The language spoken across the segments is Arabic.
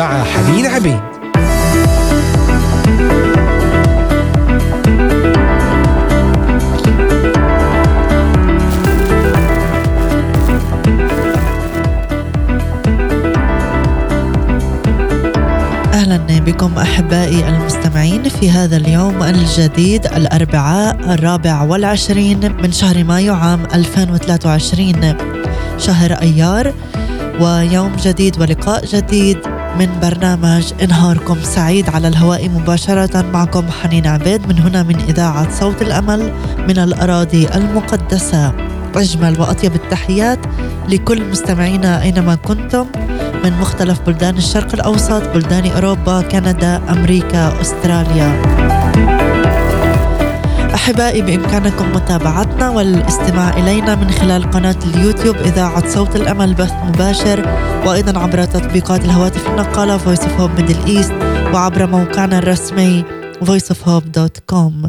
مع حنين عبيد. أهلا بكم أحبائي المستمعين في هذا اليوم الجديد الأربعاء الرابع والعشرين من شهر مايو عام 2023 شهر أيار ويوم جديد ولقاء جديد. من برنامج إنهاركم سعيد على الهواء مباشرة معكم حنين عبيد. من هنا من إذاعة صوت الأمل من الأراضي المقدسة. أجمل وأطيب التحيات لكل مستمعينا أينما كنتم. من مختلف بلدان الشرق الأوسط بلدان أوروبا كندا أمريكا أستراليا. أحبائي بإمكانكم متابعتنا والاستماع إلينا من خلال قناة اليوتيوب إذاعة صوت الأمل بث مباشر وأيضا عبر تطبيقات الهواتف النقالة Voice of Hope Middle East وعبر موقعنا الرسمي voiceofhope.com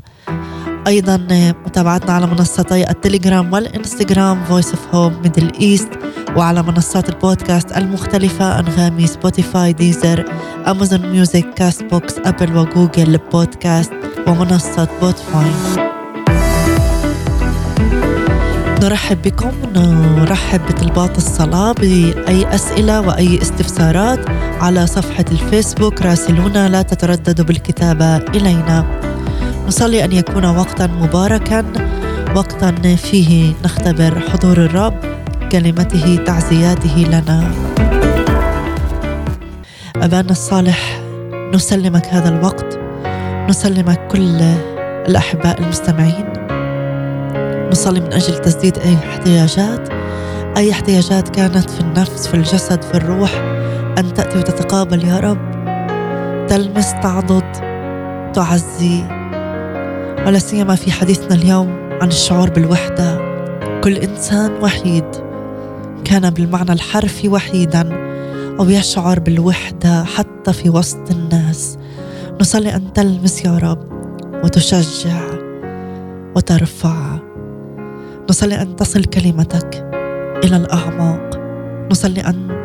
أيضا متابعتنا على منصتي التليجرام والإنستغرام Voice of Hope Middle East وعلى منصات البودكاست المختلفة أنغامي Spotify Deezer Amazon Music Castbox Apple و Google Podcast ومنصة بوتفاين نرحب بكم نرحب بطلبات الصلاة بأي أسئلة وأي استفسارات على صفحة الفيسبوك راسلونا لا تترددوا بالكتابة إلينا. نصلي أن يكون وقتا مباركا وقتا فيه نختبر حضور الرب كلمته تعزياته لنا. أبانا الصالح نسلمك هذا الوقت نسلمك كل الأحباء المستمعين. نصلي من أجل تسديد أي احتياجات. أي احتياجات كانت في النفس في الجسد في الروح أن تأتي وتتقابل يا رب. تلمس تعضد تعزي. ولا سيما في حديثنا اليوم عن الشعور بالوحدة. كل إنسان وحيد كان بالمعنى الحرفي وحيدا ويشعر بالوحدة حتى في وسط الناس. نصلي أن تلمس يا رب وتشجع وترفع. نصلي أن تصل كلمتك إلى الأعماق. نصلي أن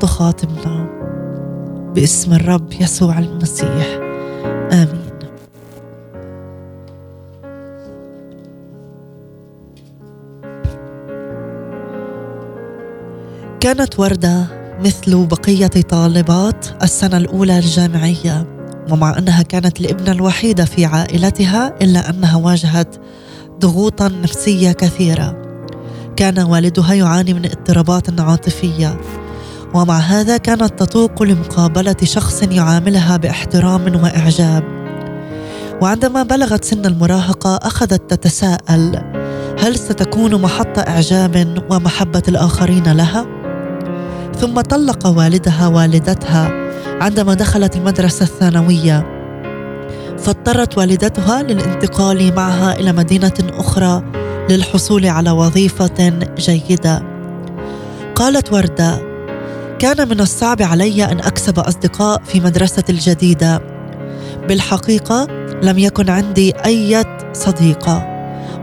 تخاطبنا باسم الرب يسوع المسيح. آمين. كانت وردة مثل بقية طالبات السنة الأولى الجامعية. ومع أنها كانت الابنة الوحيدة في عائلتها إلا أنها واجهت ضغوطا نفسية كثيرة. كان والدها يعاني من اضطرابات عاطفية. ومع هذا كانت تتوق لمقابلة شخص يعاملها باحترام وإعجاب. وعندما بلغت سن المراهقة أخذت تتساءل هل ستكون محط إعجاب ومحبة الآخرين لها؟ ثم طلق والدها والدتها عندما دخلت المدرسة الثانوية فاضطرت والدتها للانتقال معها إلى مدينة أخرى للحصول على وظيفة جيدة. قالت وردة كان من الصعب علي أن أكسب أصدقاء في مدرستي الجديدة. بالحقيقة لم يكن عندي أي صديقة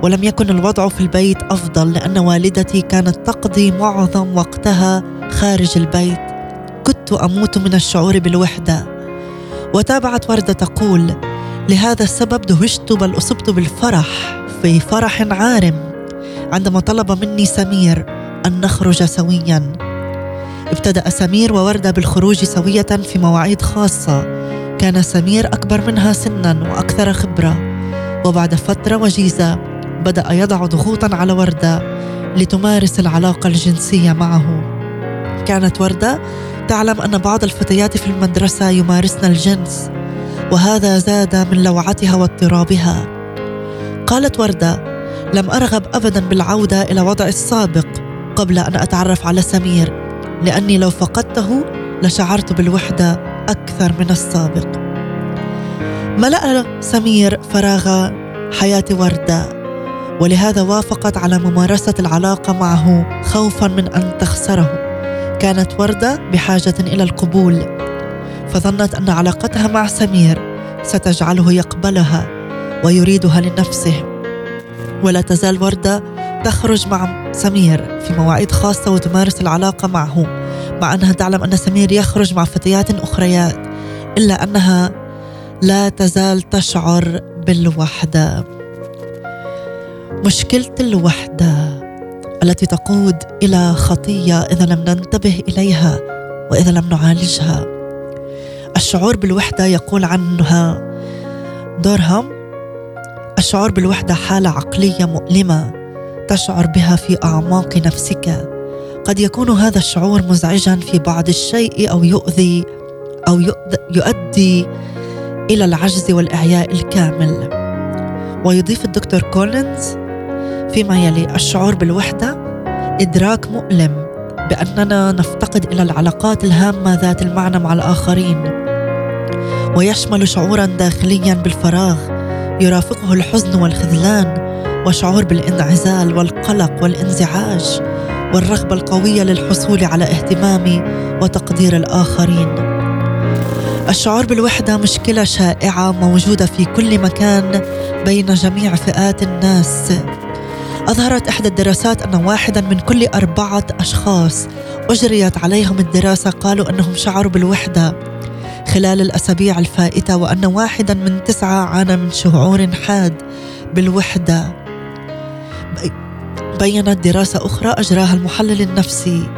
ولم يكن الوضع في البيت أفضل لأن والدتي كانت تقضي معظم وقتها خارج البيت. أموت من الشعور بالوحدة. وتابعت وردة تقول لهذا السبب دهشت بل أصبت بالفرح في فرح عارم عندما طلب مني سمير أن نخرج سويا. ابتدأ سمير ووردة بالخروج سوية في مواعيد خاصة. كان سمير أكبر منها سنا وأكثر خبرة. وبعد فترة وجيزة بدأ يضع ضغوطا على وردة لتمارس العلاقة الجنسية معه. كانت وردة تعلم أن بعض الفتيات في المدرسة يمارسن الجنس وهذا زاد من لوعتها واضطرابها. قالت وردة لم أرغب أبدا بالعودة إلى وضعي السابق قبل أن أتعرف على سمير لأني لو فقدته لشعرت بالوحدة أكثر من السابق. ملأ سمير فراغ حياة وردة ولهذا وافقت على ممارسة العلاقة معه خوفا من أن تخسره. كانت وردة بحاجة إلى القبول فظنت أن علاقتها مع سمير ستجعله يقبلها ويريدها لنفسه. ولا تزال وردة تخرج مع سمير في مواعيد خاصة وتمارس العلاقة معه مع أنها تعلم أن سمير يخرج مع فتيات أخريات إلا أنها لا تزال تشعر بالوحدة. مشكلة الوحدة. التي تقود إلى خطية إذا لم ننتبه إليها وإذا لم نعالجها. الشعور بالوحدة يقول عنها دورها الشعور بالوحدة حالة عقلية مؤلمة تشعر بها في أعماق نفسك. قد يكون هذا الشعور مزعجا في بعض الشيء أو يؤذي أو يؤدي إلى العجز والإعياء الكامل. ويضيف الدكتور كولينز فيما يلي الشعور بالوحدة إدراك مؤلم بأننا نفتقد إلى العلاقات الهامة ذات المعنى مع الآخرين ويشمل شعورا داخليا بالفراغ يرافقه الحزن والخذلان وشعور بالانعزال والقلق والانزعاج والرغبة القوية للحصول على اهتمام وتقدير الآخرين. الشعور بالوحدة مشكلة شائعة موجودة في كل مكان بين جميع فئات الناس. أظهرت إحدى الدراسات أن واحدا من كل أربعة أشخاص أجريت عليهم الدراسة قالوا أنهم شعروا بالوحدة خلال الأسابيع الفائتة وأن واحدا من تسعة عانى من شعور حاد بالوحدة. بينت دراسة أخرى أجراها المحلل النفسي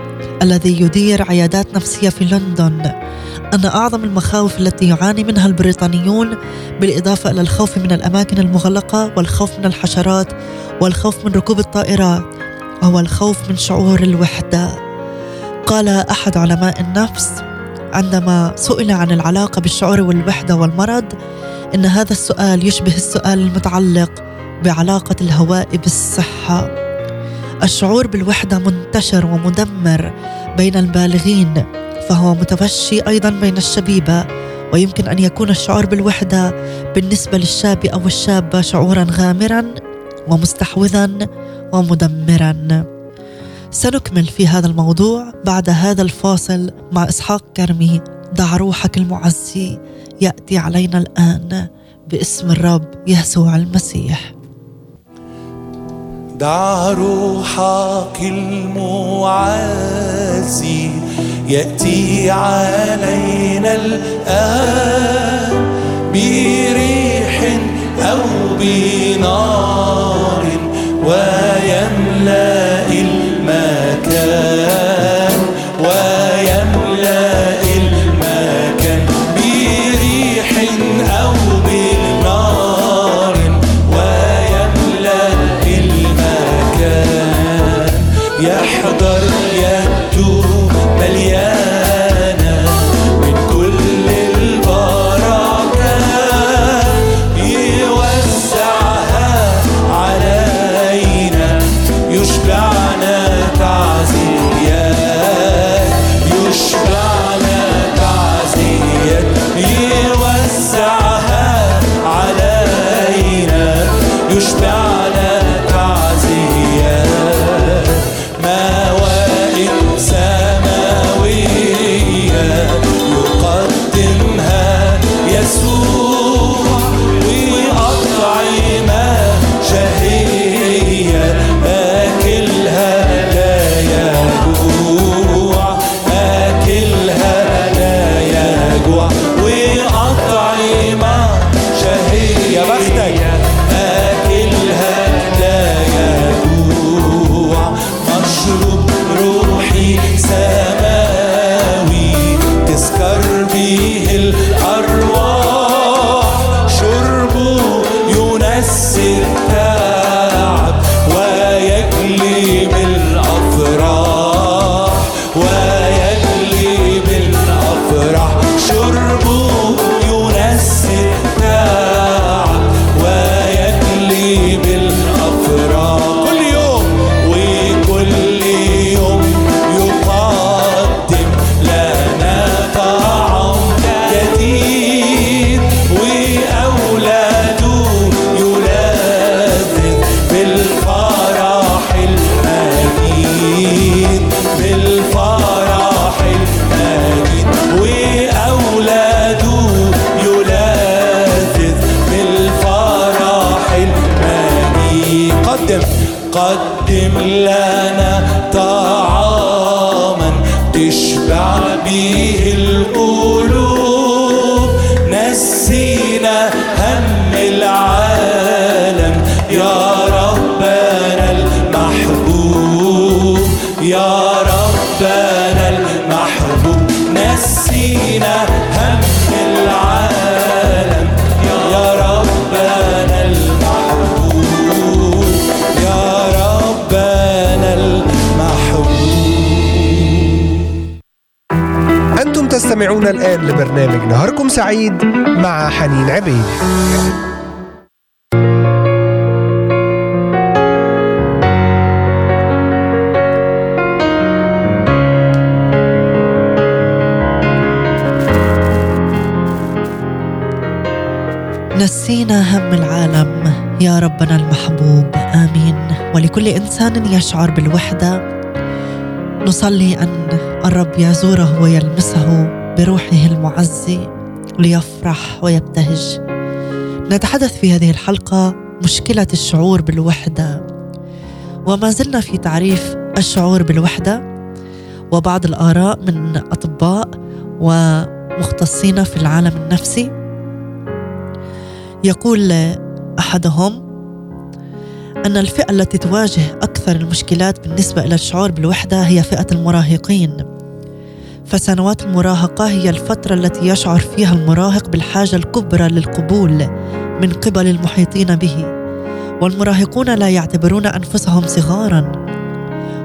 الذي يدير عيادات نفسية في لندن أن أعظم المخاوف التي يعاني منها البريطانيون بالإضافة إلى الخوف من الأماكن المغلقة والخوف من الحشرات والخوف من ركوب الطائرات هو الخوف من شعور الوحدة. قال أحد علماء النفس عندما سئل عن العلاقة بالشعور والوحدة والمرض إن هذا السؤال يشبه السؤال المتعلق بعلاقة الهواء بالصحة. الشعور بالوحدة منتشر ومدمر بين البالغين فهو متفشي أيضا بين الشبيبة ويمكن أن يكون الشعور بالوحدة بالنسبة للشاب أو الشابة شعورا غامرا ومستحوذا ومدمرا. سنكمل في هذا الموضوع بعد هذا الفاصل مع إسحاق كرمي. دع روحك المعزي يأتي علينا الآن باسم الرب يسوع المسيح. دع روحك المعزي يأتي علينا الآن بريح أو بنار ويملأ المكان. لبرنامج نهاركم سعيد مع حنين عبيد. نسينا هم العالم يا ربنا المحبوب آمين. ولكل إنسان يشعر بالوحدة. نصلي أن الرب يزوره ويلمسه. بروحه المعزي ليفرح ويبتهج. نتحدث في هذه الحلقة مشكلة الشعور بالوحدة. وما زلنا في تعريف الشعور بالوحدة. وبعض الآراء من أطباء ومختصين في العالم النفسي. يقول أحدهم أن الفئة التي تواجه أكثر المشكلات بالنسبة إلى الشعور بالوحدة هي فئة المراهقين. فسنوات المراهقة هي الفترة التي يشعر فيها المراهق بالحاجة الكبرى للقبول من قبل المحيطين به. والمراهقون لا يعتبرون أنفسهم صغارا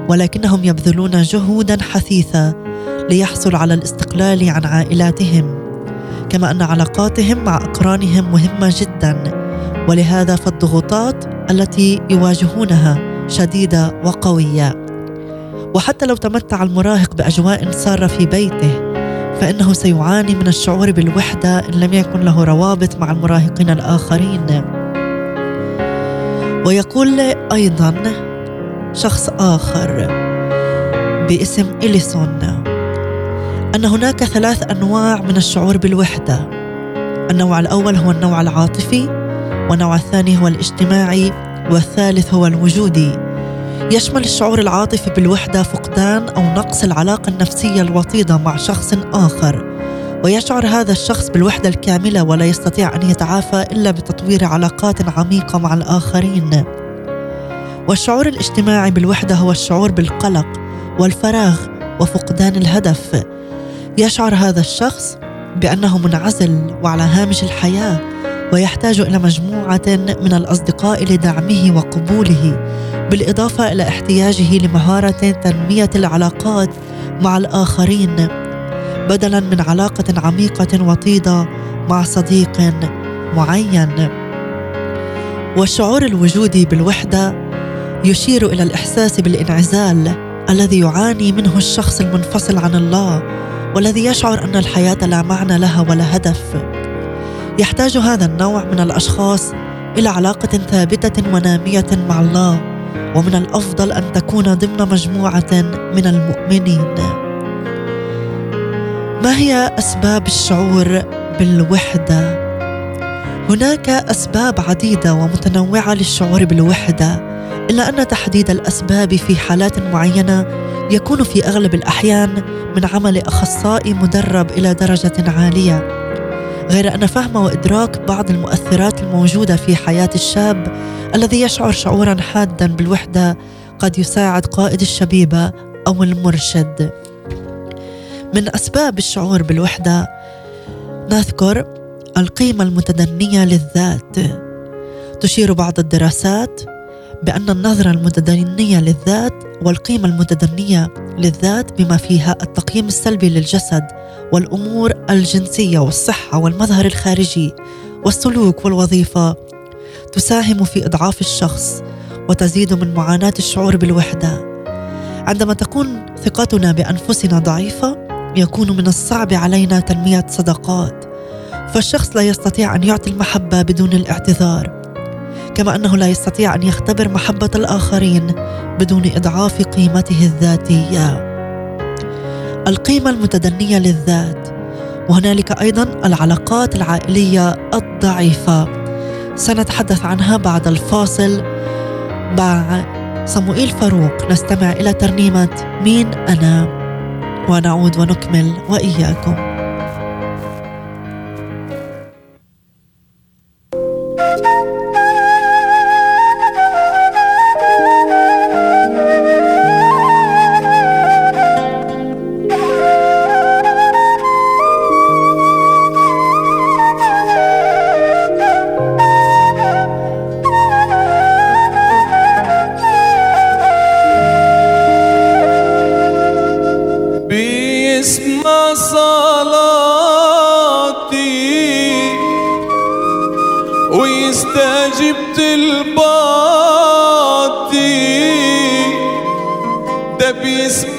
ولكنهم يبذلون جهودا حثيثة ليحصلوا على الاستقلال عن عائلاتهم. كما أن علاقاتهم مع أقرانهم مهمة جدا ولهذا فالضغوطات التي يواجهونها شديدة وقوية. وحتى لو تمتع المراهق بأجواء سارة في بيته فإنه سيعاني من الشعور بالوحدة إن لم يكن له روابط مع المراهقين الآخرين. ويقول أيضا شخص آخر باسم إليسون أن هناك ثلاث أنواع من الشعور بالوحدة. النوع الأول هو النوع العاطفي والنوع الثاني هو الاجتماعي والثالث هو الوجودي. يشمل الشعور العاطفي بالوحدة فقدان أو نقص العلاقة النفسية الوطيدة مع شخص آخر. ويشعر هذا الشخص بالوحدة الكاملة ولا يستطيع أن يتعافى إلا بتطوير علاقات عميقة مع الآخرين. والشعور الاجتماعي بالوحدة هو الشعور بالقلق والفراغ وفقدان الهدف. يشعر هذا الشخص بأنه منعزل وعلى هامش الحياة. ويحتاج إلى مجموعة من الأصدقاء لدعمه وقبوله بالإضافة إلى احتياجه لمهارة تنمية العلاقات مع الآخرين بدلا من علاقة عميقة وطيدة مع صديق معين. والشعور الوجودي بالوحدة يشير إلى الإحساس بالانعزال الذي يعاني منه الشخص المنفصل عن الله والذي يشعر أن الحياة لا معنى لها ولا هدف. يحتاج هذا النوع من الأشخاص إلى علاقة ثابتة ونامية مع الله ومن الأفضل أن تكون ضمن مجموعة من المؤمنين. ما هي أسباب الشعور بالوحدة؟ هناك أسباب عديدة ومتنوعة للشعور بالوحدة إلا أن تحديد الأسباب في حالات معينة يكون في أغلب الأحيان من عمل أخصائي مدرب إلى درجة عالية. غير أن فهم وإدراك بعض المؤثرات الموجودة في حياة الشاب الذي يشعر شعورا حادا بالوحدة قد يساعد قائد الشبيبة أو المرشد. من أسباب الشعور بالوحدة نذكر القيمة المتدنية للذات. تشير بعض الدراسات بأن النظرة المتدنية للذات والقيمة المتدنية للذات بما فيها التقييم السلبي للجسد والأمور الجنسية والصحة والمظهر الخارجي والسلوك والوظيفة. تساهم في إضعاف الشخص وتزيد من معاناة الشعور بالوحدة. عندما تكون ثقتنا بأنفسنا ضعيفة يكون من الصعب علينا تنمية صداقات فالشخص لا يستطيع أن يعطي المحبة بدون الاعتذار. كما أنه لا يستطيع أن يختبر محبة الآخرين بدون إضعاف قيمته الذاتية. القيمة المتدنية للذات وهنالك أيضا العلاقات العائلية الضعيفة. سنتحدث عنها بعد الفاصل مع صموئيل فاروق. نستمع إلى ترنيمة مين أنا؟ ونعود ونكمل وإياكم تستمعون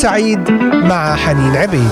سعيد مع حنين عبيد.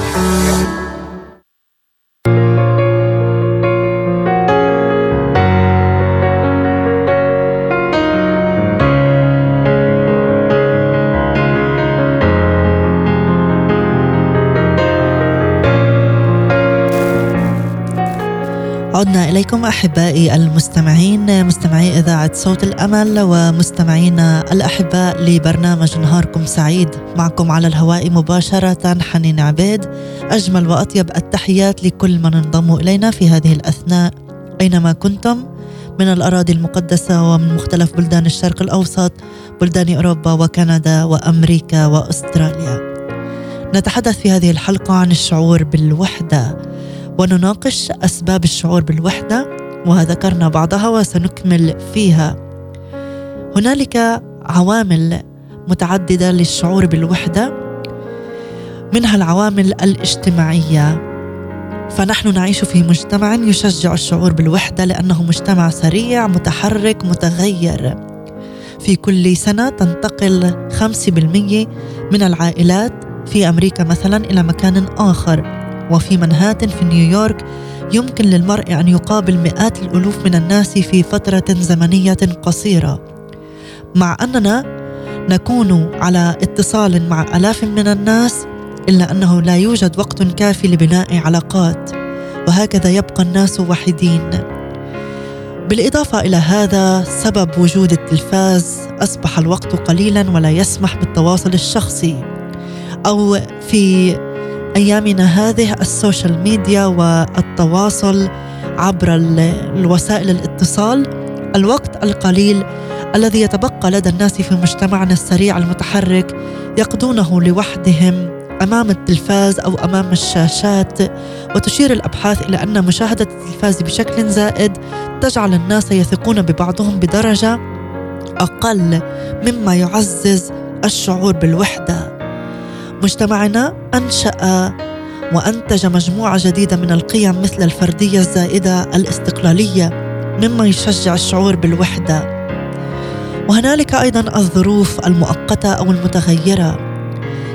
عدنا إليكم أحبائي المستمعين مستمعي إذاعة صوت الأمل ومستمعينا الأحباء لبرنامج نهاركم سعيد. معكم على الهواء مباشرة حنين عبيد. أجمل وأطيب التحيات لكل من انضموا إلينا في هذه الأثناء. أينما كنتم؟ من الأراضي المقدسة ومن مختلف بلدان الشرق الأوسط بلدان أوروبا وكندا وأمريكا وأستراليا. نتحدث في هذه الحلقة عن الشعور بالوحدة. ونناقش أسباب الشعور بالوحدة وذكرنا بعضها وسنكمل فيها. هنالك عوامل متعددة للشعور بالوحدة. منها العوامل الاجتماعية. فنحن نعيش في مجتمع يشجع الشعور بالوحدة لأنه مجتمع سريع متحرك متغير. في كل سنة تنتقل 5% من العائلات في أمريكا مثلا إلى مكان آخر. وفي منهاتن في نيويورك يمكن للمرء أن يقابل مئات الألوف من الناس في فترة زمنية قصيرة. مع أننا نكون على اتصال مع آلاف من الناس إلا أنه لا يوجد وقت كافي لبناء علاقات وهكذا يبقى الناس وحيدين. بالإضافة إلى هذا سبب وجود التلفاز أصبح الوقت قليلا ولا يسمح بالتواصل الشخصي أو في أيامنا هذه السوشيال ميديا والتواصل عبر الوسائل الاتصال الوقت القليل الذي يتبقى لدى الناس في مجتمعنا السريع المتحرك يقضونه لوحدهم أمام التلفاز أو أمام الشاشات وتشير الأبحاث إلى أن مشاهدة التلفاز بشكل زائد تجعل الناس يثقون ببعضهم بدرجة أقل مما يعزز الشعور بالوحدة. مجتمعنا أنشأ وأنتج مجموعة جديدة من القيم مثل الفردية الزائدة الاستقلالية مما يشجع الشعور بالوحدة. وهنالك أيضا الظروف المؤقتة أو المتغيرة.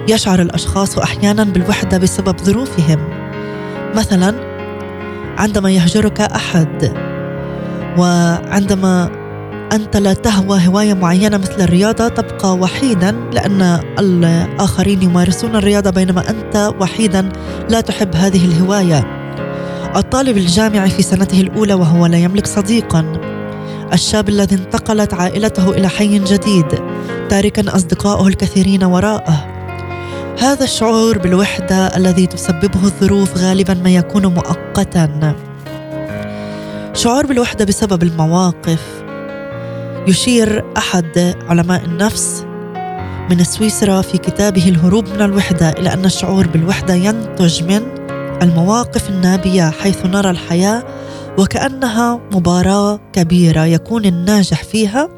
يشعر الأشخاص أحيانا بالوحدة بسبب ظروفهم. مثلا عندما يهجرك أحد وعندما أنت لا تهوى هواية معينة مثل الرياضة تبقى وحيدا لأن الآخرين يمارسون الرياضة بينما أنت وحيدا لا تحب هذه الهواية. الطالب الجامعي في سنته الأولى وهو لا يملك صديقا. الشاب الذي انتقلت عائلته إلى حي جديد تاركا أصدقائه الكثيرين وراءه. هذا الشعور بالوحدة الذي تسببه الظروف غالبا ما يكون مؤقتا. شعور بالوحدة بسبب المواقف. يشير أحد علماء النفس من سويسرا في كتابه الهروب من الوحدة إلى أن الشعور بالوحدة ينتج من المواقف النابية حيث نرى الحياة وكأنها مباراة كبيرة يكون الناجح فيها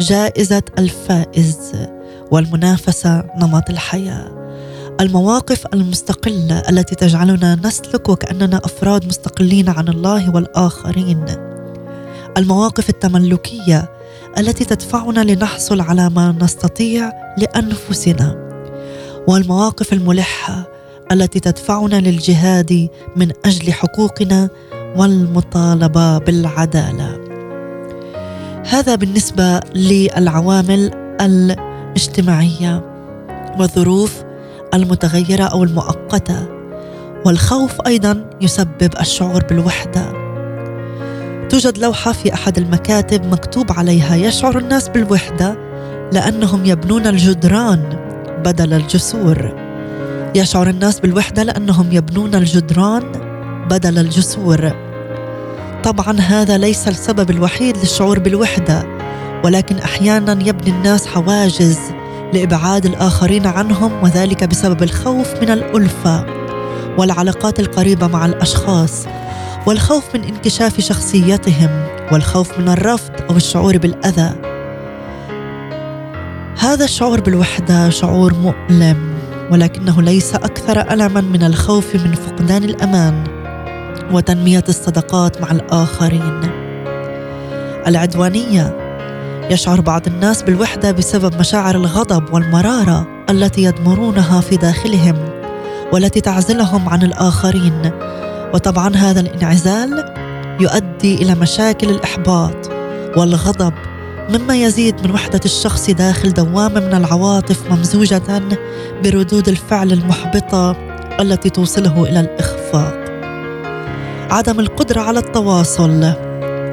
جائزة الفائز والمنافسة نمط الحياة. المواقف المستقلة التي تجعلنا نسلك وكأننا أفراد مستقلين عن الله والآخرين. المواقف التملكية التي تدفعنا لنحصل على ما نستطيع لأنفسنا. والمواقف الملحة التي تدفعنا للجهاد من أجل حقوقنا والمطالبة بالعدالة. هذا بالنسبة للعوامل الاجتماعية والظروف المتغيرة أو المؤقتة. والخوف أيضا يسبب الشعور بالوحدة. توجد لوحة في أحد المكاتب مكتوب عليها يشعر الناس بالوحدة لأنهم يبنون الجدران بدل الجسور. يشعر الناس بالوحدة لأنهم يبنون الجدران بدل الجسور. طبعا هذا ليس السبب الوحيد للشعور بالوحدة ولكن أحيانا يبني الناس حواجز لإبعاد الآخرين عنهم وذلك بسبب الخوف من الألفة والعلاقات القريبة مع الأشخاص. والخوف من انكشاف شخصيتهم والخوف من الرفض أو الشعور بالأذى. هذا الشعور بالوحدة شعور مؤلم ولكنه ليس أكثر ألما من الخوف من فقدان الأمان وتنمية الصداقات مع الآخرين. العدوانية يشعر بعض الناس بالوحدة بسبب مشاعر الغضب والمرارة التي يضمرونها في داخلهم والتي تعزلهم عن الآخرين. وطبعا هذا الانعزال يؤدي إلى مشاكل الإحباط والغضب مما يزيد من وحدة الشخص داخل دوامه من العواطف ممزوجة بردود الفعل المحبطة التي توصله إلى الإخفاق. عدم القدرة على التواصل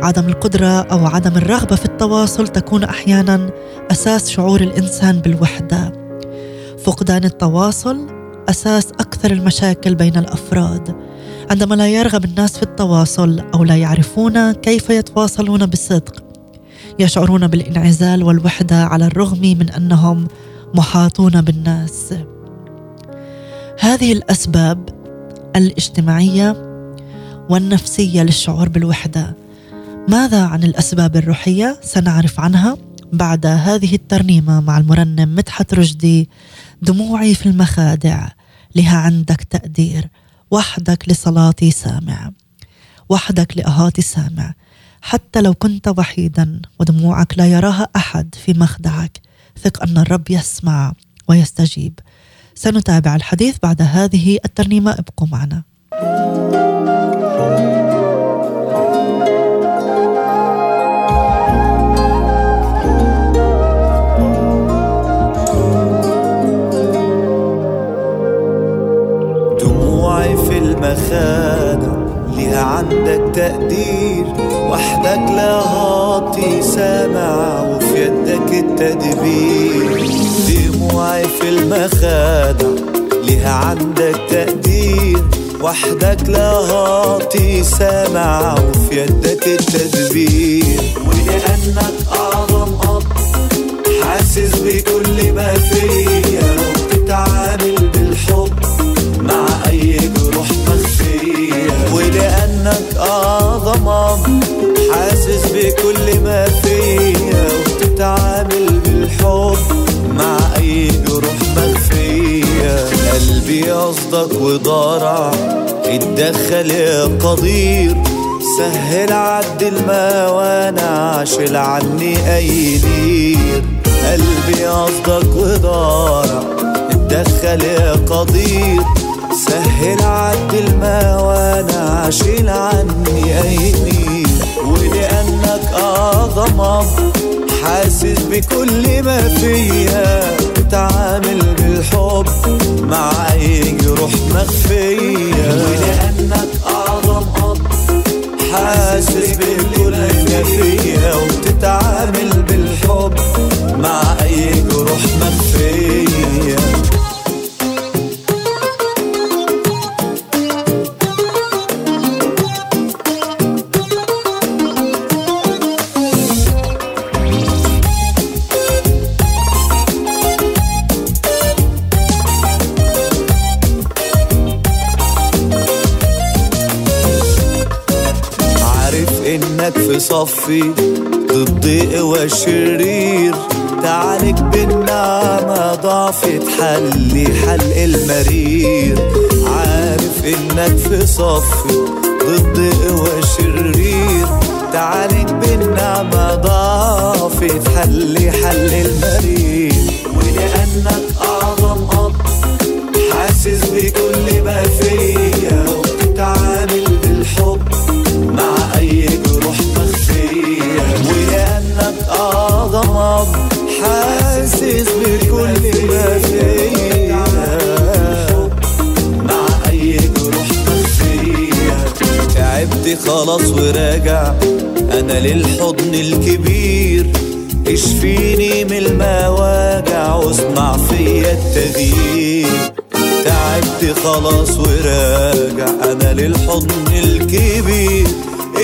عدم القدرة أو عدم الرغبة في التواصل تكون أحيانا أساس شعور الإنسان بالوحدة. فقدان التواصل أساس أكثر المشاكل بين الأفراد. عندما لا يرغب الناس في التواصل أو لا يعرفون كيف يتواصلون بصدق يشعرون بالانعزال والوحدة على الرغم من أنهم محاطون بالناس. هذه الأسباب الاجتماعية والنفسية للشعور بالوحدة. ماذا عن الأسباب الروحية؟ سنعرف عنها بعد هذه الترنيمة مع المرنم مدحت رشدي دموعي في المخادع لها عندك تقدير. وحدك لصلاتي سامع وحدك لأهاتي سامع. حتى لو كنت وحيدا ودموعك لا يراها أحد في مخدعك ثق أن الرب يسمع ويستجيب. سنتابع الحديث بعد هذه الترنيمة ابقوا معنا. المخادع لها عندك تقدير. وحدك لا سامع وفي يدك التدبير. دموعي في المخادع لها عندك تقدير. وحدك لا سامع وفي يدك التدبير. ولأنك أعظم أب حاسس بكل ما فيا. أعظم حاسس بكل ما فيا وبتتعامل بالحب مع أي جروح مخفية. قلبي قصدك وضارع اتدخل يا قدير. سهل عد الموانع شيل عني أي نير. قلبي قصدك وضارع اتدخل يا قدير. سهل عد الموانع شيل عني أيمين ولأنك أعظم حاسس بكل ما فيا. بتعامل بالحب مع أي جروح مخفية. ولأنك أعظم أب حاسس بكل ما فيا. وبتتعامل بالحب مع أي جروح مخفية. في صفي ضد قوى الشرير تعالج بالنعمة ضعف تحلي حل المرير. عارف إنك في صفي ضد قوى الشرير تعالج بالنعمة ضعف تحلي حل المرير. ولأنك أعظم أب حاسس بكل ما فيا أب حاسس بكل ما فيا مع أي جروح مخفية تعبت خلاص وراجع. أنا للحضن الكبير. اشفيني من المواجع. واصنع فيا التغيير. تعبت خلاص وراجع. أنا للحضن الكبير.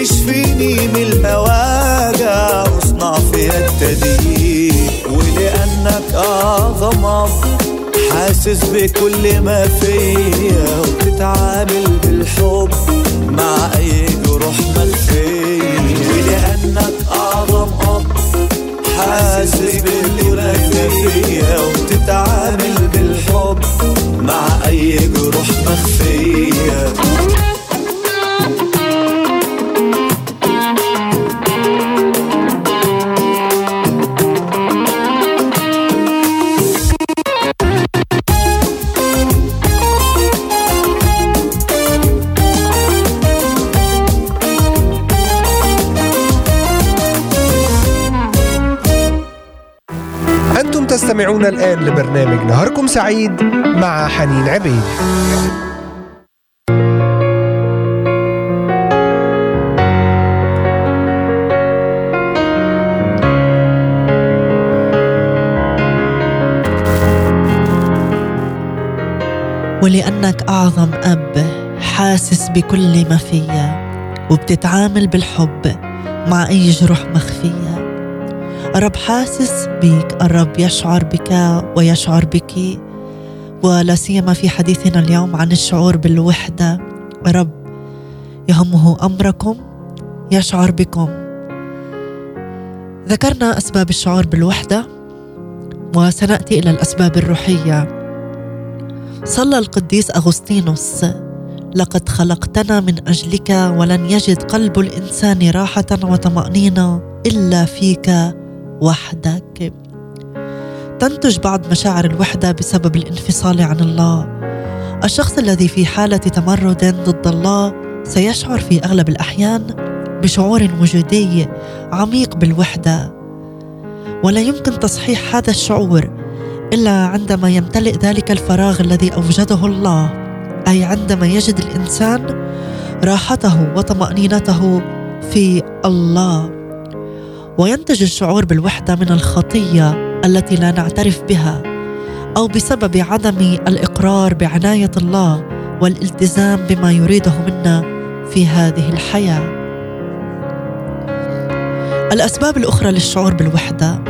اشفيني من المواجع واصنع فيا التغيير ولأنك أعظم حاسس بكل ما فيا وبتتعامل بالحب مع أي جروح مخفيه ولأنك أعظم اب حاسس بكل ما فيا وبتتعامل بالحب مع أي جروح مخفيه تستمعون الآن لبرنامج نهاركم سعيد مع حنين عبيد. ولأنك أعظم أب حاسس بكل ما فيا وبتتعامل بالحب مع أي جروح مخفية. الرب حاسس بيك الرب يشعر بك ويشعر بك ولا سيما في حديثنا اليوم عن الشعور بالوحدة. الرب يهمه أمركم يشعر بكم. ذكرنا أسباب الشعور بالوحدة وسنأتي إلى الأسباب الروحية. صلى القديس أغسطينوس لقد خلقتنا من أجلك ولن يجد قلب الإنسان راحة وطمأنينة إلا فيك وحدك. تنتج بعض مشاعر الوحدة بسبب الانفصال عن الله. الشخص الذي في حالة تمرد ضد الله سيشعر في أغلب الأحيان بشعور وجودي عميق بالوحدة. ولا يمكن تصحيح هذا الشعور إلا عندما يمتلئ ذلك الفراغ الذي أوجده الله. أي عندما يجد الإنسان راحته وطمأنينته في الله. وينتج الشعور بالوحدة من الخطية التي لا نعترف بها أو بسبب عدم الإقرار بعناية الله والالتزام بما يريده منا في هذه الحياة. الأسباب الأخرى للشعور بالوحدة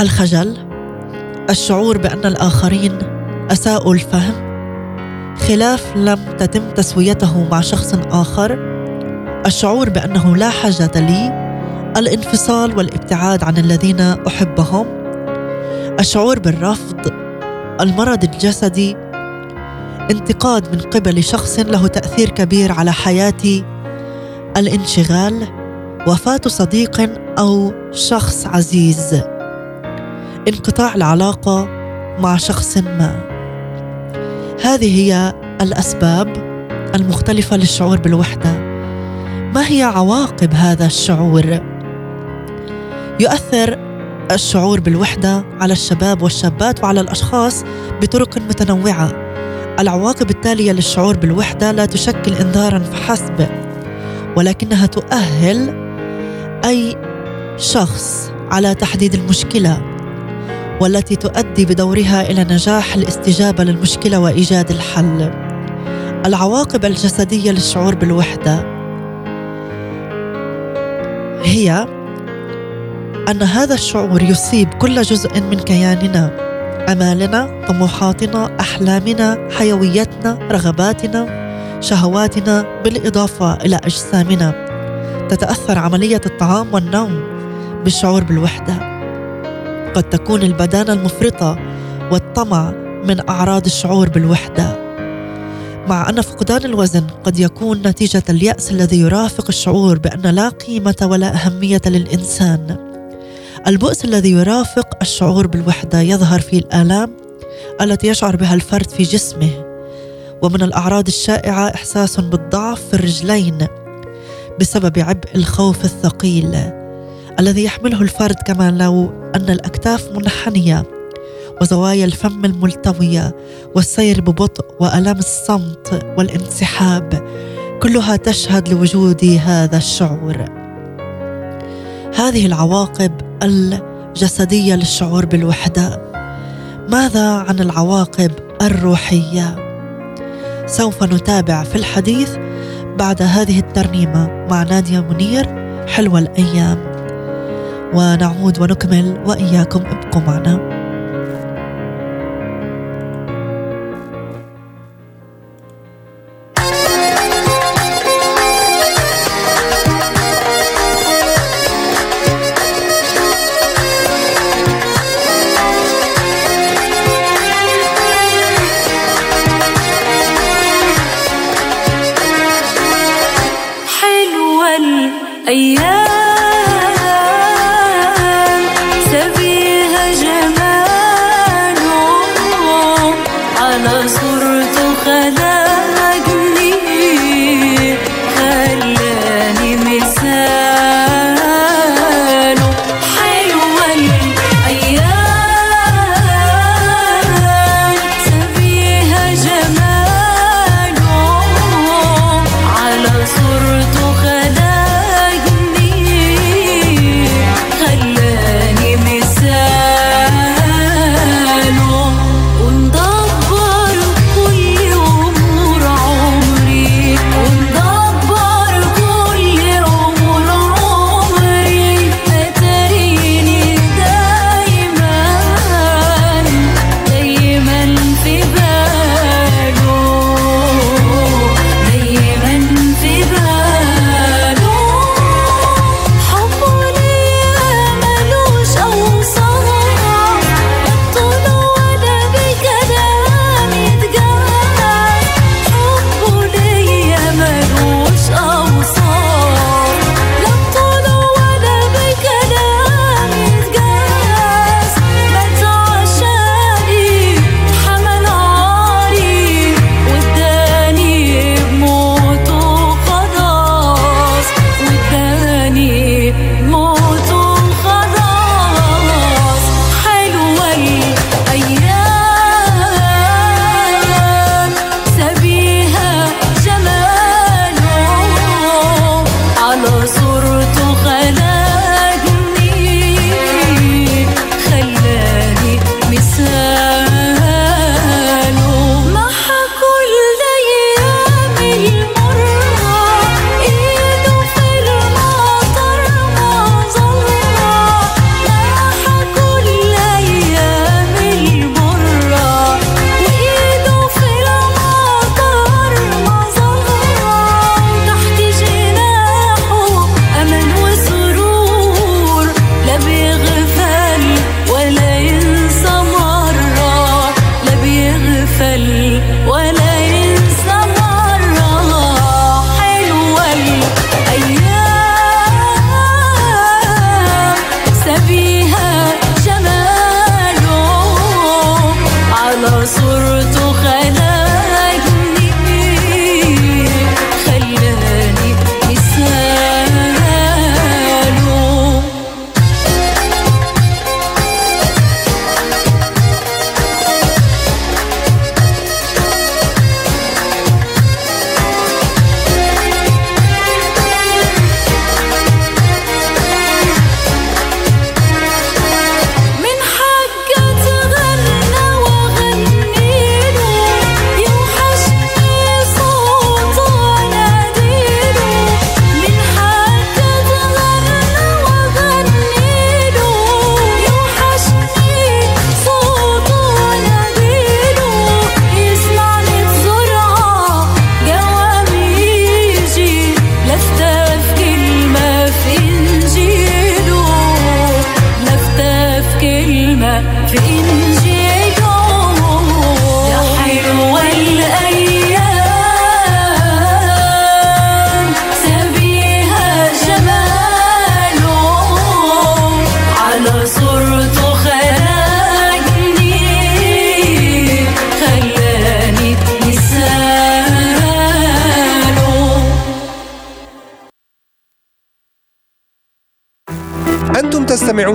الخجل الشعور بأن الآخرين أساءوا الفهم خلاف لم تتم تسويته مع شخص آخر الشعور بأنه لا حاجة لي الانفصال والابتعاد عن الذين أحبهم الشعور بالرفض المرض الجسدي انتقاد من قبل شخص له تأثير كبير على حياتي الانشغال وفاة صديق أو شخص عزيز انقطاع العلاقة مع شخص ما. هذه هي الأسباب المختلفة للشعور بالوحدة. ما هي عواقب هذا الشعور؟ يؤثر الشعور بالوحدة على الشباب والشابات وعلى الأشخاص بطرق متنوعة. العواقب التالية للشعور بالوحدة لا تشكل إنذارا فحسب ولكنها تؤهل أي شخص على تحديد المشكلة والتي تؤدي بدورها إلى نجاح الاستجابة للمشكلة وإيجاد الحل. العواقب الجسدية للشعور بالوحدة هي أن هذا الشعور يصيب كل جزء من كياننا أمالنا طموحاتنا أحلامنا حيويتنا رغباتنا شهواتنا بالإضافة إلى أجسامنا. تتأثر عملية الطعام والنوم بالشعور بالوحدة. قد تكون البدانة المفرطة والطمع من أعراض الشعور بالوحدة. مع أن فقدان الوزن قد يكون نتيجة اليأس الذي يرافق الشعور بأن لا قيمة ولا أهمية للإنسان. البؤس الذي يرافق الشعور بالوحدة يظهر في الآلام التي يشعر بها الفرد في جسمه. ومن الأعراض الشائعة إحساس بالضعف في الرجلين بسبب عبء الخوف الثقيل الذي يحمله الفرد كما لو أن الأكتاف منحنية. وزوايا الفم الملتوية والسير ببطء وألم الصمت والانسحاب كلها تشهد لوجود هذا الشعور. هذه العواقب الجسدية للشعور بالوحدة. ماذا عن العواقب الروحية؟ سوف نتابع في الحديث بعد هذه الترنيمة مع نادية منير حلوة الأيام. ونعود ونكمل وإياكم ابقوا معنا.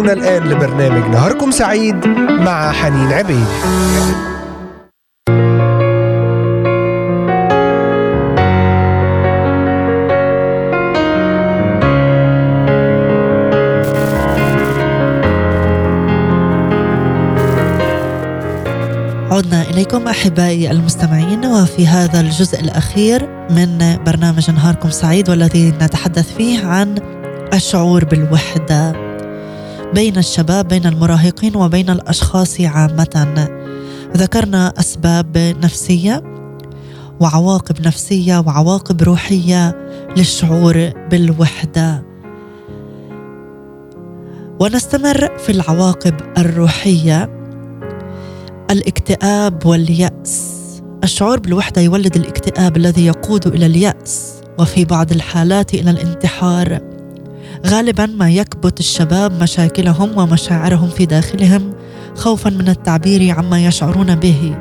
تستمعون الآن لبرنامج نهاركم سعيد مع حنين عبيد. عدنا إليكم أحبائي المستمعين وفي هذا الجزء الأخير من برنامج نهاركم سعيد والذي نتحدث فيه عن الشعور بالوحدة. بين الشباب بين المراهقين وبين الأشخاص عامة. ذكرنا أسباب نفسية وعواقب نفسية وعواقب روحية للشعور بالوحدة. ونستمر في العواقب الروحية. الاكتئاب واليأس. الشعور بالوحدة يولد الاكتئاب الذي يقود إلى اليأس وفي بعض الحالات إلى الانتحار. غالبا ما يكبت الشباب مشاكلهم ومشاعرهم في داخلهم خوفا من التعبير عما يشعرون به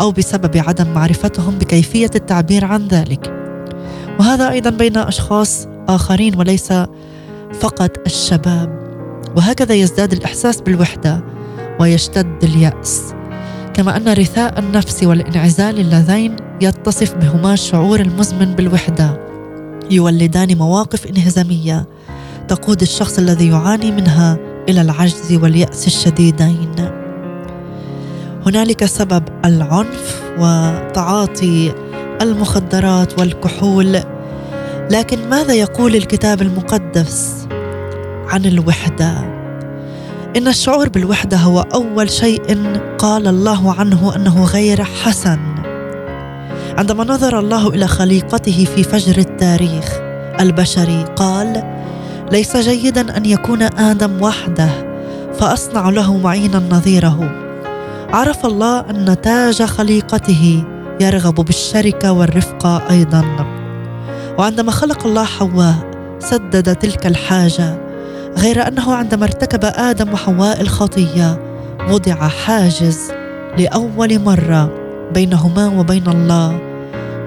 أو بسبب عدم معرفتهم بكيفية التعبير عن ذلك. وهذا أيضا بين أشخاص آخرين وليس فقط الشباب. وهكذا يزداد الإحساس بالوحدة ويشتد اليأس. كما أن رثاء النفس والانعزال اللذين يتصف بهما الشعور المزمن بالوحدة يولدان مواقف انهزامية تقود الشخص الذي يعاني منها إلى العجز واليأس الشديدين. هنالك سبب العنف وتعاطي المخدرات والكحول. لكن ماذا يقول الكتاب المقدس عن الوحدة؟ إن الشعور بالوحدة هو أول شيء قال الله عنه أنه غير حسن. عندما نظر الله إلى خليقته في فجر التاريخ البشري قال ليس جيدا أن يكون آدم وحده فأصنع له معينا نظيره. عرف الله أن تاج خليقته يرغب بالشركة والرفقة أيضا. وعندما خلق الله حواء سدد تلك الحاجة غير أنه عندما ارتكب آدم وحواء الخطية وضع حاجز لأول مرة بينهما وبين الله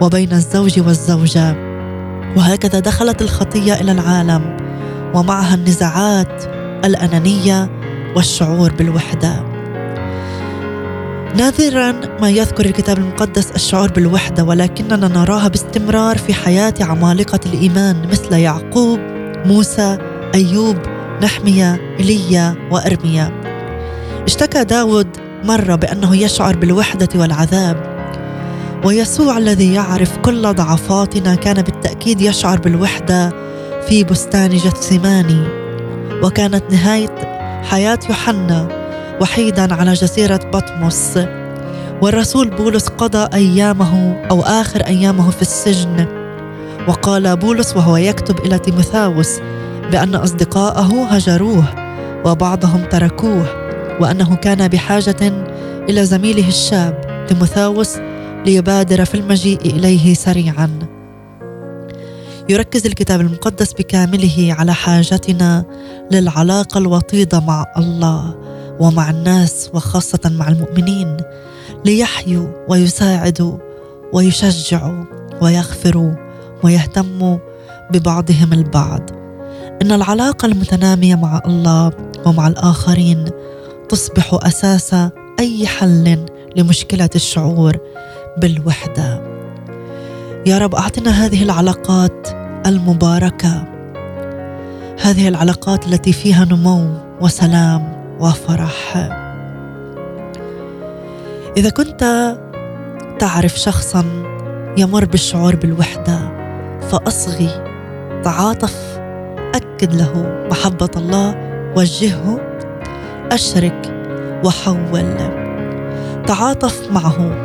وبين الزوج والزوجة. وهكذا دخلت الخطية إلى العالم. ومعها النزاعات الأنانية والشعور بالوحدة. نادرا ما يذكر الكتاب المقدس الشعور بالوحدة ولكننا نراها باستمرار في حياة عمالقة الإيمان مثل يعقوب موسى أيوب نحمية إيليا وأرميا اشتكى داود مرة بأنه يشعر بالوحدة والعذاب. ويسوع الذي يعرف كل ضعفاتنا كان بالتأكيد يشعر بالوحدة في بستان جثماني وكانت نهاية حياة يوحنا وحيدا على جزيرة بطمس. والرسول بولس قضى أيامه أو آخر أيامه في السجن. وقال بولس وهو يكتب إلى تيموثاوس بأن أصدقاءه هجروه وبعضهم تركوه وأنه كان بحاجة إلى زميله الشاب تيموثاوس ليبادر في المجيء إليه سريعا. يركز الكتاب المقدس بكامله على حاجتنا للعلاقة الوطيدة مع الله ومع الناس وخاصة مع المؤمنين ليحيوا ويساعدوا ويشجعوا ويغفروا ويهتموا ببعضهم البعض. إن العلاقة المتنامية مع الله ومع الآخرين تصبح أساس أي حل لمشكلة الشعور بالوحدة. يا رب أعطنا هذه العلاقات المباركة. هذه العلاقات التي فيها نمو وسلام وفرح. إذا كنت تعرف شخصا يمر بالشعور بالوحدة فأصغي تعاطف أكد له محبة الله وجهه أشرك وحول. تعاطف معه.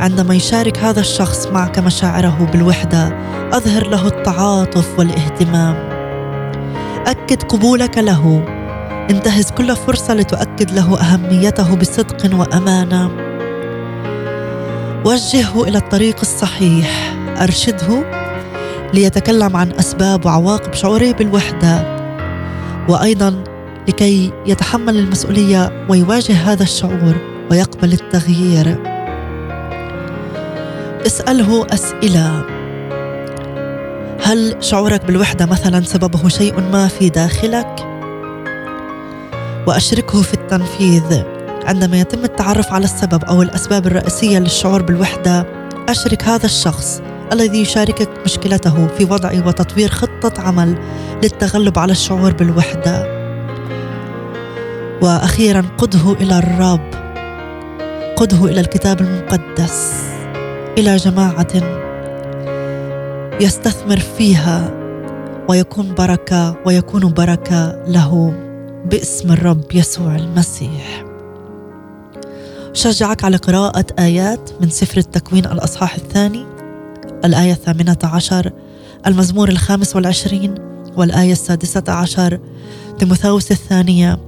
عندما يشارك هذا الشخص معك مشاعره بالوحدة أظهر له التعاطف والاهتمام. أكد قبولك له. انتهز كل فرصة لتؤكد له أهميته بصدق وأمانة. وجهه إلى الطريق الصحيح. أرشده ليتكلم عن أسباب وعواقب شعوره بالوحدة. وأيضا لكي يتحمل المسؤولية ويواجه هذا الشعور ويقبل التغيير. اسأله أسئلة. هل شعورك بالوحدة مثلا سببه شيء ما في داخلك؟ وأشركه في التنفيذ. عندما يتم التعرف على السبب أو الأسباب الرئيسية للشعور بالوحدة أشرك هذا الشخص الذي يشاركك مشكلته في وضع وتطوير خطة عمل للتغلب على الشعور بالوحدة. وأخيرا قده إلى الرب. قده إلى الكتاب المقدس. إلى جماعة يستثمر فيها ويكون بركة ويكون بركة له باسم الرب يسوع المسيح. شجعك على قراءة آيات من سفر التكوين الأصحاح الثاني الآية الثامنة عشر المزمور الخامس والعشرين والآية السادسة عشر تيموثاوس الثانية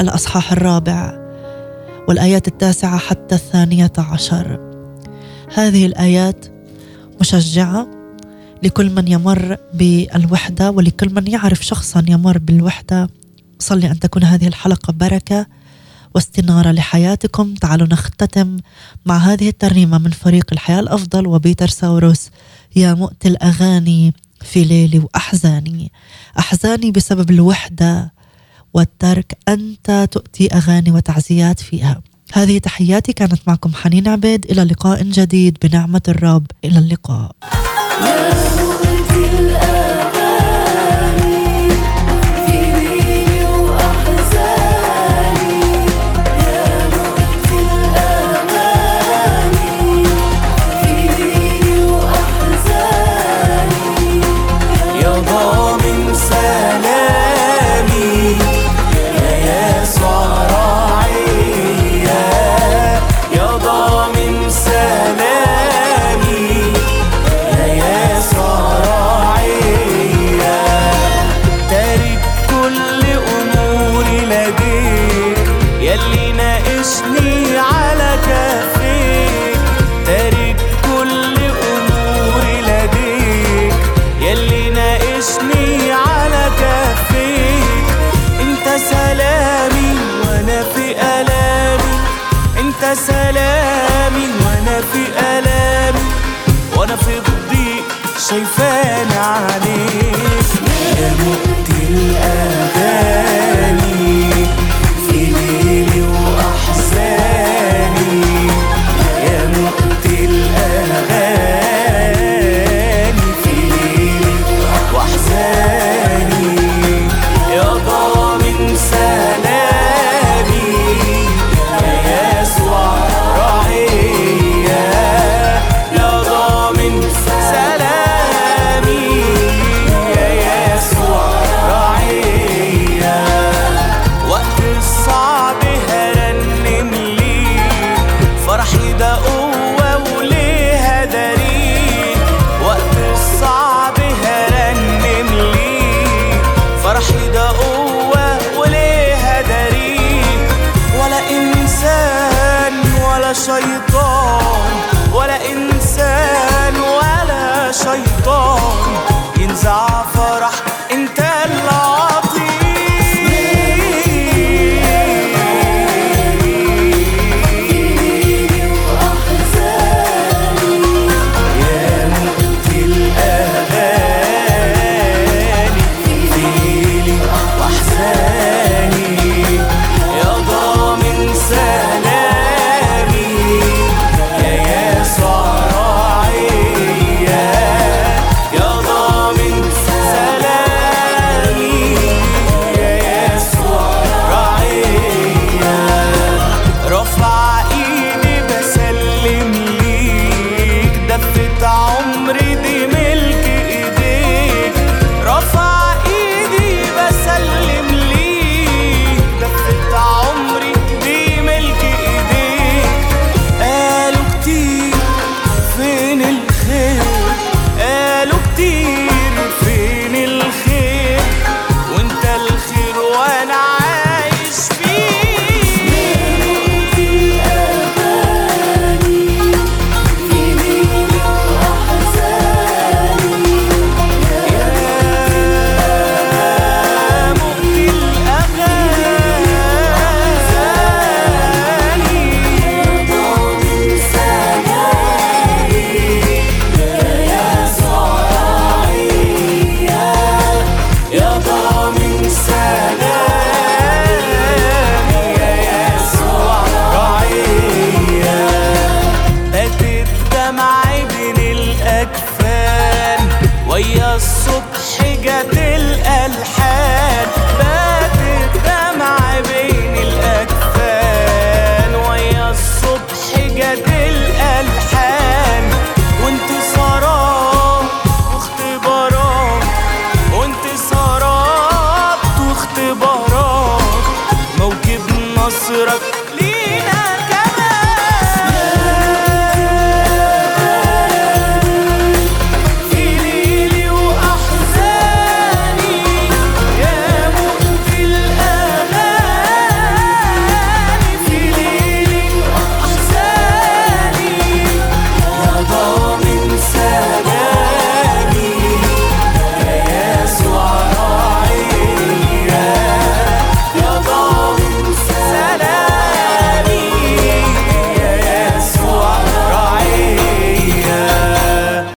الأصحاح الرابع والآيات التاسعة حتى الثانية عشر. هذه الآيات مشجعة لكل من يمر بالوحدة ولكل من يعرف شخصا يمر بالوحدة. صلي أن تكون هذه الحلقة بركة واستنارة لحياتكم. تعالوا نختتم مع هذه الترنيمة من فريق الحياة الأفضل وبيتر ساوروس. يا مؤتي الأغاني في ليلي وأحزاني. أحزاني بسبب الوحدة والترك. أنت تؤتي أغاني وتعزيات فيها. هذه تحياتي. كانت معكم حنين عبيد. إلى لقاء جديد بنعمة الرب. إلى اللقاء.